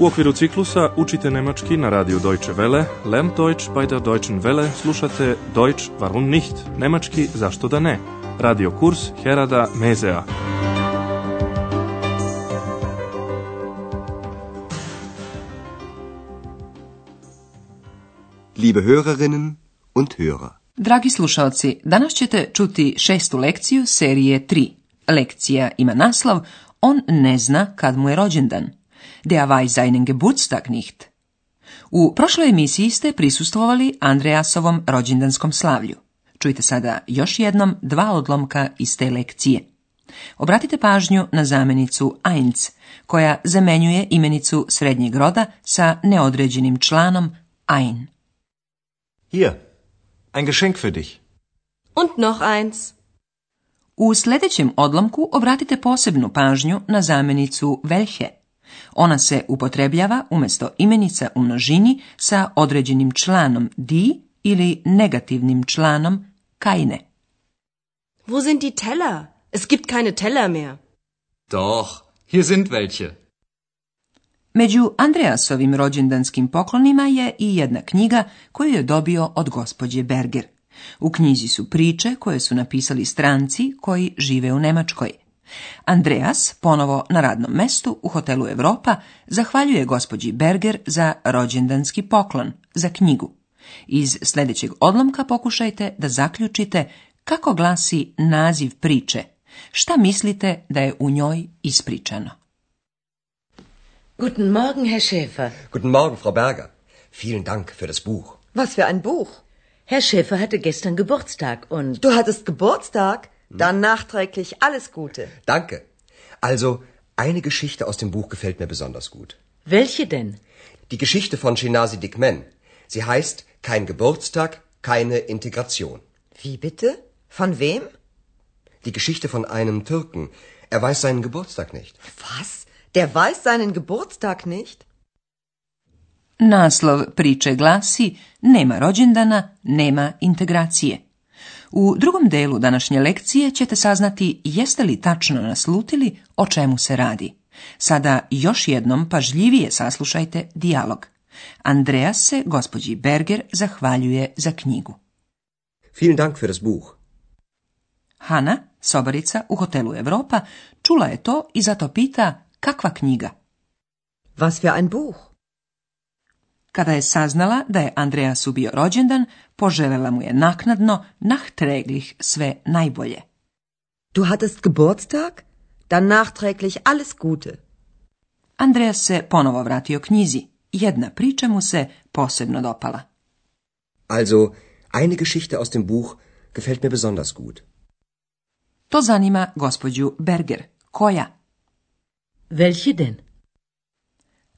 U okviru ciklusa učite nemački na radiju Deutsche Welle, Lern Deutsch bei der Deutschen Welle, slušate Deutsch warum nicht, nemački zašto da ne, radio kurs Herada Mezea. Liebe Hörerinnen und Hörer. Dragi slušalci, danas ćete čuti šestu lekciju serije 3. Lekcija ima naslov On ne zna kad mu je rođendan. Der weiß seinen Geburtstag nicht. U prošloj emisiji ste prisustvovali Andreasovom rođendanskom slavlju. Čujte sada još jednom dva odlomka iz te lekcije. Obratite pažnju na zamenicu eins, koja zamenjuje imenicu srednjeg roda sa neodređenim članom ein. Hier, ein Geschenk für dich. Und noch eins. U sljedećem odlomku obratite posebnu pažnju na zamenicu welche, ona se upotrebljava umjesto imenica u množini sa određenim članom di ili negativnim članom kajne. Wo sind die Teller? Es gibt keine Teller mehr. Doch, hier sind welche. Među Andreasovim rođendanskim poklonima je i jedna knjiga koju je dobio od gospođe Berger. U knjizi su priče koje su napisali stranci koji žive u Nemačkoj, Andreas, ponovo na radnom mestu u hotelu Europa, zahvaljuje gospođi Berger za rođendanski poklon, za knjigu. Iz sljedećeg odlomka pokušajte da zaključite kako glasi naziv priče, šta mislite da je u njoj ispričano. Guten Morgen, Herr Schäfer. Guten Morgen, Frau Berger. Vielen Dank für das Buch. Was für ein Buch? Herr Schäfer hatte gestern Geburtstag und... Du hattest Geburtstag? Hm? Dann nachträglich alles Gute. Danke. Also, eine Geschichte aus dem Buch gefällt mir besonders gut. Welche denn? Die Geschichte von Shinasi Dickman. Sie heißt Kein Geburtstag, keine Integration. Wie bitte? Von wem? Die Geschichte von einem Türken. Er weiß seinen Geburtstag nicht. Was? Der weiß seinen Geburtstag nicht? Naslov priče glasi Nema rođendana, nema integracije. U drugom delu današnje lekcije ćete saznati jeste li tačno naslutili o čemu se radi. Sada još jednom pažljivije saslušajte dijalog. Andreas se gospođi Berger zahvaljuje za knjigu. Vielen Dank für das Buch. Hana, sobarica u hotelu Europa, čula je to i zato pita kakva knjiga. Was für ein Buch? Kada je saznala da je Andreas ubio rođendan, poželela mu je naknadno nachträglich sve najbolje. Du hattest Geburtstag? Dann nachträglich alles Gute. Andreas se ponovo vratio knjizi. Jedna priča mu se posebno dopala. Also, eine Geschichte aus dem Buch gefällt mir besonders gut. To zanima gospođu Berger. Koja? Welche denn?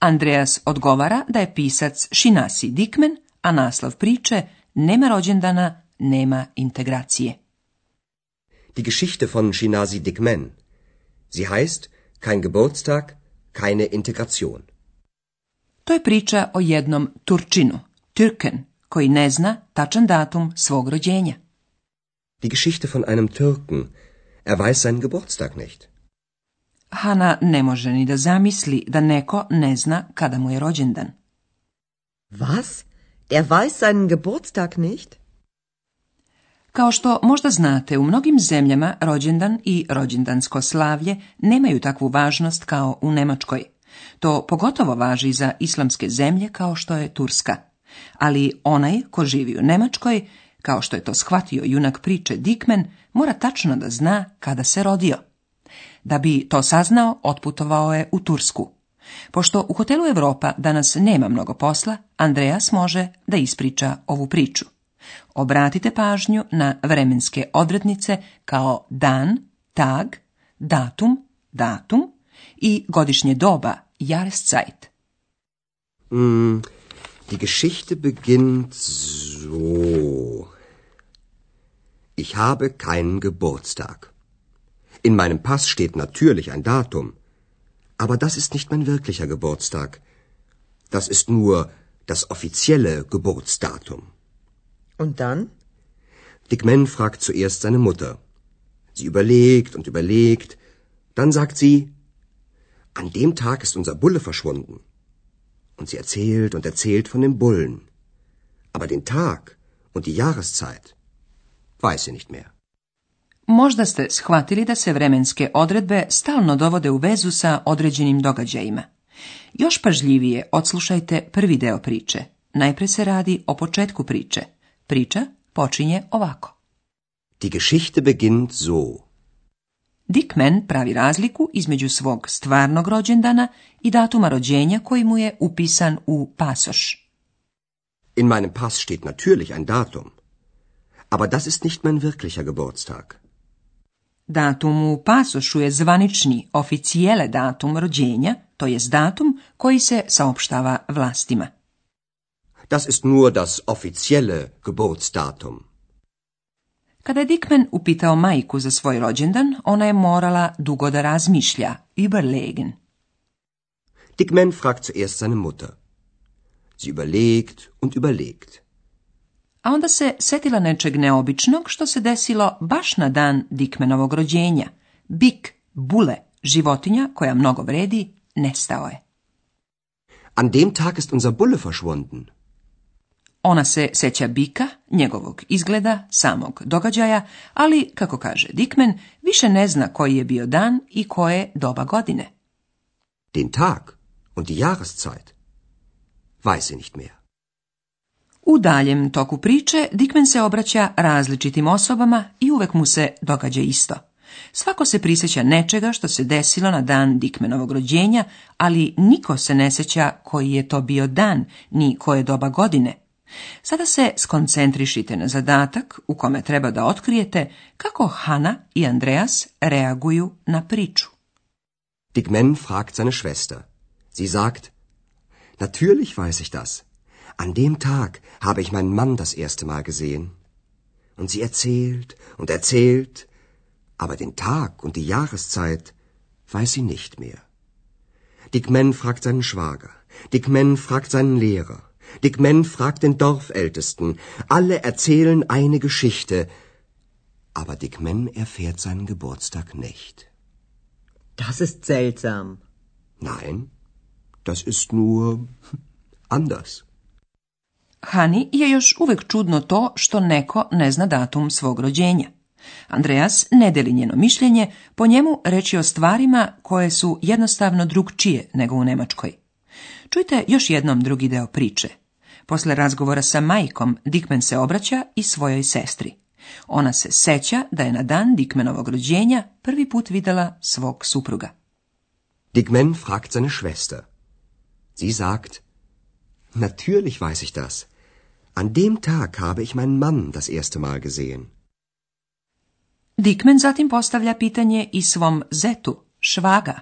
Andreas odgovara da je pisac Shinasi Dikmen, a naslov priče Nema rođendana, nema integracije. Die Geschichte von Shinasi Dikmen. Sie heißt Kein Geburtstag, keine Integration. To je priča o jednom Turčinu, Türken, koji ne zna tačan datum svog rođenja. Die Geschichte von einem Türken. Er weiß seinen Geburtstag nicht. Hana ne može ni da zamisli da neko ne zna kada mu je rođendan. Was? Der weiß seinen Geburtstag nicht? Kao što možda znate, u mnogim zemljama rođendan i rođendansko slavlje nemaju takvu važnost kao u Nemačkoj. To pogotovo važi za islamske zemlje kao što je Turska. Ali onaj ko živi u Nemačkoj, kao što je to shvatio junak priče Dikmen, mora tačno da zna kada se rodio. Da bi to saznao, otputovao je u Tursku. Pošto u hotelu Europa danas nema mnogo posla, Andreas može da ispriča ovu priču. Obratite pažnju na vremenske odrednice kao dan, tag, datum, datum i godišnje doba, Jahreszeit. Mm, die Geschichte beginnt so. Ich habe keinen Geburtstag. In meinem Pass steht natürlich ein Datum, aber das ist nicht mein wirklicher Geburtstag. Das ist nur das offizielle Geburtsdatum. Und dann? Dick Man fragt zuerst seine Mutter. Sie überlegt und überlegt. Dann sagt sie, an dem Tag ist unser Bulle verschwunden. Und sie erzählt und erzählt von dem Bullen. Aber den Tag und die Jahreszeit weiß sie nicht mehr. Možda ste shvatili da se vremenske odredbe stalno dovode u vezu sa određenim događajima. Još pažljivije odslušajte prvi deo priče. Najpre se radi o početku priče. Priča počinje ovako. Die Geschichte beginnt so. Dickman pravi razliku između svog stvarnog rođendana i datuma rođenja koji mu je upisan u pasoš. In meinem Pass steht natürlich ein Datum. Aber das ist nicht mein wirklicher Geburtstag. Datum u pasošu je zvanični oficijele datum rođenja, to jest datum koji se saopštava vlastima. Das ist nur das offizielle Geburtsdatum. Kada je Dickman upitao majku za svoj rođendan, ona je morala dugo da razmišlja, überlegen. Dickman fragt zuerst seine Mutter. Sie überlegt und überlegt a onda se setila nečeg neobičnog što se desilo baš na dan Dikmenovog rođenja. Bik, bule, životinja koja mnogo vredi, nestao je. An dem Tag ist unser Bulle verschwunden. Ona se seća bika, njegovog izgleda, samog događaja, ali, kako kaže Dikmen, više ne zna koji je bio dan i koje doba godine. Den Tag und die Jahreszeit. Weiß sie nicht mehr. U daljem toku priče Dikmen se obraća različitim osobama i uvek mu se događa isto. Svako se prisjeća nečega što se desilo na dan Dikmenovog rođenja, ali niko se ne sjeća koji je to bio dan, ni koje doba godine. Sada se skoncentrišite na zadatak u kome treba da otkrijete kako Hana i Andreas reaguju na priču. Dikmen fragt seine Schwester. Sie sagt, natürlich weiß ich das. An dem Tag habe ich meinen Mann das erste Mal gesehen. Und sie erzählt und erzählt, aber den Tag und die Jahreszeit weiß sie nicht mehr. Dick Men fragt seinen Schwager, Dick Men fragt seinen Lehrer, Dick Men fragt den Dorfältesten, alle erzählen eine Geschichte, aber Dick Men erfährt seinen Geburtstag nicht. Das ist seltsam. Nein, das ist nur anders. Hani je još uvijek čudno to što neko ne zna datum svog rođenja. Andreas ne njeno mišljenje, po njemu reći o stvarima koje su jednostavno drugčije nego u Nemačkoj. Čujte još jednom drugi deo priče. Posle razgovora sa majkom, Dikmen se obraća i svojoj sestri. Ona se seća da je na dan Dikmenovog rođenja prvi put videla svog supruga. Dikmen fragt seine Schwester. Sie sagt, natürlich weiß ich das. An dem Tag habe ich meinen Mann das erste Mal gesehen. Dickman zatim postavlja pitanje i svom zetu, švaga.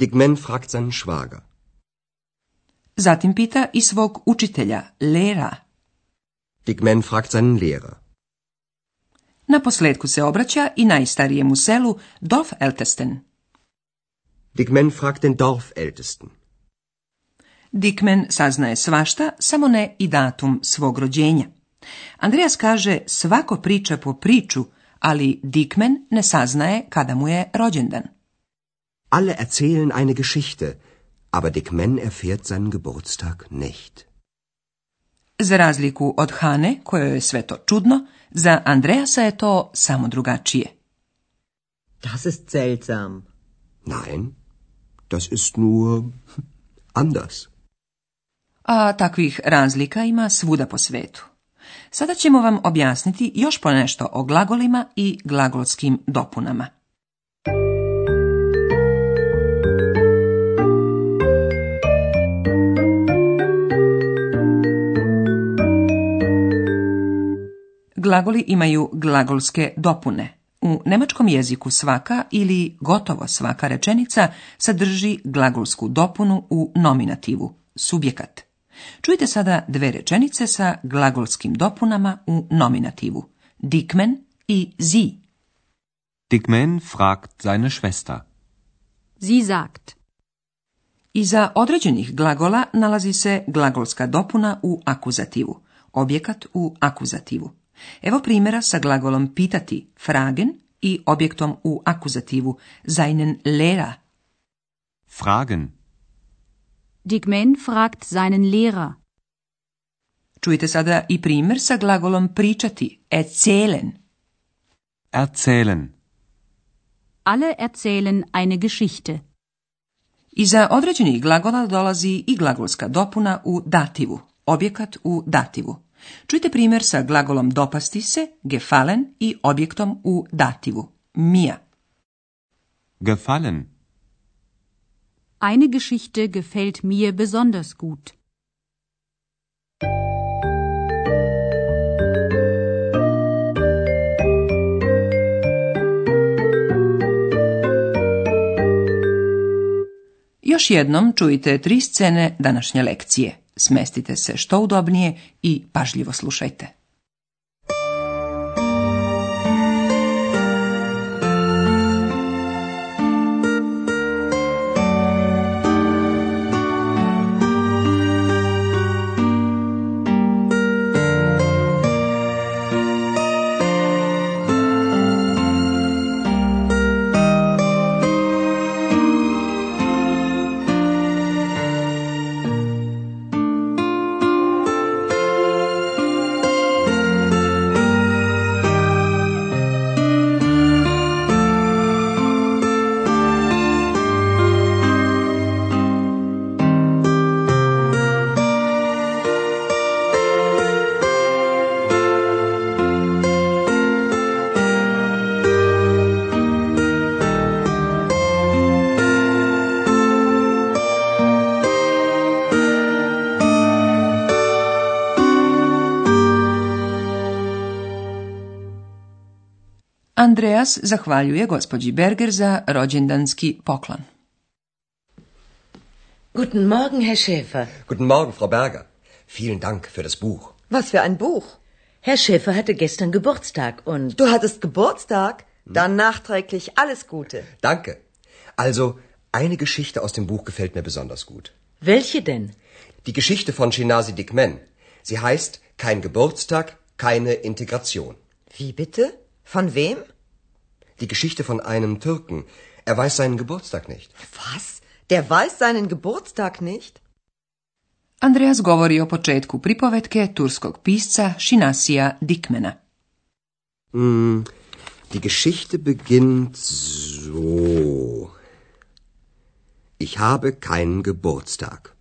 Dickman fragt seinen Schwager. Zatim pita i svog učitelja, lera. Dickman fragt seinen Lehrer. Na posledku se obraća i najstarijemu selu Dorfältesten. Dickman fragt den Dorfältesten dikmen saznaje svašta, samo ne i datum svog rođenja. Andreas kaže svako priča po priču, ali Dickman ne saznaje kada mu je rođendan. Alle erzählen eine Geschichte, aber Dickman erfährt seinen Geburtstag nicht. Za razliku od Hane, kojoj je sve to čudno, za Andreasa je to samo drugačije. Das ist seltsam. Nein, das ist nur anders a takvih razlika ima svuda po svetu. Sada ćemo vam objasniti još ponešto o glagolima i glagolskim dopunama. Glagoli imaju glagolske dopune. U nemačkom jeziku svaka ili gotovo svaka rečenica sadrži glagolsku dopunu u nominativu, subjekat. Čujte sada dve rečenice sa glagolskim dopunama u nominativu. Dikmen i zi. Dikmen fragt seine Schwester. Sie sagt. Iza određenih glagola nalazi se glagolska dopuna u akuzativu, objekat u akuzativu. Evo primjera sa glagolom pitati, fragen, i objektom u akuzativu, seinen lera. Fragen. Digmen fragt seinen Lehrer. Čujte sada i primjer sa glagolom pričati, erzählen. Erzählen. Alle erzählen eine Geschichte. Iza određenih glagola dolazi i glagolska dopuna u dativu, objekat u dativu. Čujte primjer sa glagolom dopasti se, gefallen i objektom u dativu, mia. Gefallen. Eine Geschichte gefällt mir besonders gut. Još jednom čujte tri scene današnje lekcije. Smestite se što udobnije i pažljivo slušajte. Andreas zahvaljuje gospođi Berger za rođendanski poklon. Guten Morgen, Herr Schäfer. Guten Morgen, Frau Berger. Vielen Dank für das Buch. Was für ein Buch? Herr Schäfer hatte gestern Geburtstag und... Du hattest Geburtstag? Hm? Dann nachträglich alles Gute. Danke. Also, eine Geschichte aus dem Buch gefällt mir besonders gut. Welche denn? Die Geschichte von Shinasi Dickman. Sie heißt Kein Geburtstag, keine Integration. Wie bitte? Von wem? Die Geschichte von einem Türken. Er weiß seinen Geburtstag nicht. Was? Der weiß seinen Geburtstag nicht? Andreas govori o početku pripovetke turskog pisca Shinasija Dikmena. Mm, die Geschichte beginnt so. Ich habe keinen Geburtstag.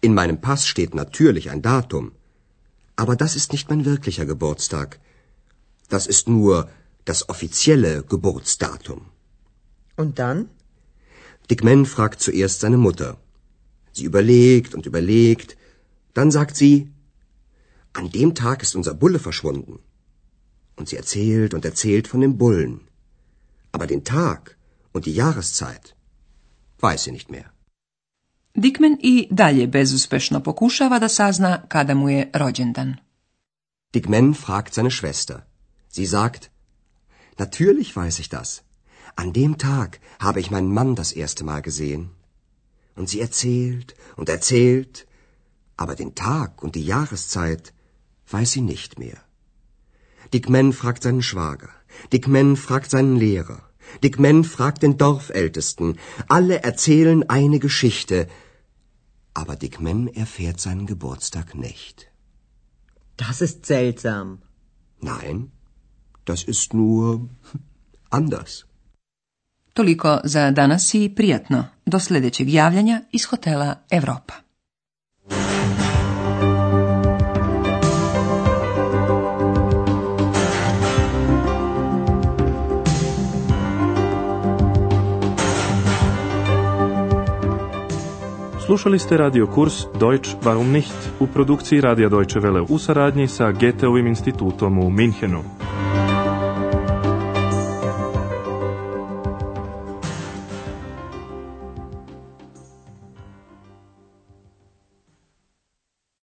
In meinem Pass steht natürlich ein Datum, aber das ist nicht mein wirklicher Geburtstag. Das ist nur das offizielle Geburtsdatum. Und dann? Dick Man fragt zuerst seine Mutter. Sie überlegt und überlegt. Dann sagt sie, an dem Tag ist unser Bulle verschwunden. Und sie erzählt und erzählt von dem Bullen. Aber den Tag und die Jahreszeit weiß sie nicht mehr. Dickman i dalje bezuspešno pokušava da sazna kada mu je rođendan. Dickman fragt seine Schwester. Sie sagt, Natürlich weiß ich das. An dem Tag habe ich meinen Mann das erste Mal gesehen. Und sie erzählt und erzählt, aber den Tag und die Jahreszeit weiß sie nicht mehr. Dick Men fragt seinen Schwager, Dick Men fragt seinen Lehrer, Dick Men fragt den Dorfältesten, alle erzählen eine Geschichte, aber Dick Men erfährt seinen Geburtstag nicht. Das ist seltsam. Nein, Das ist nur anders. Toliko za danas i prijatno. Do sljedećeg javljanja iz hotela Europa. Slušali ste radio kurs Deutsch warum nicht u produkciji Radija Deutsche Welle u saradnji sa Goetheovim institutom u Minhenu.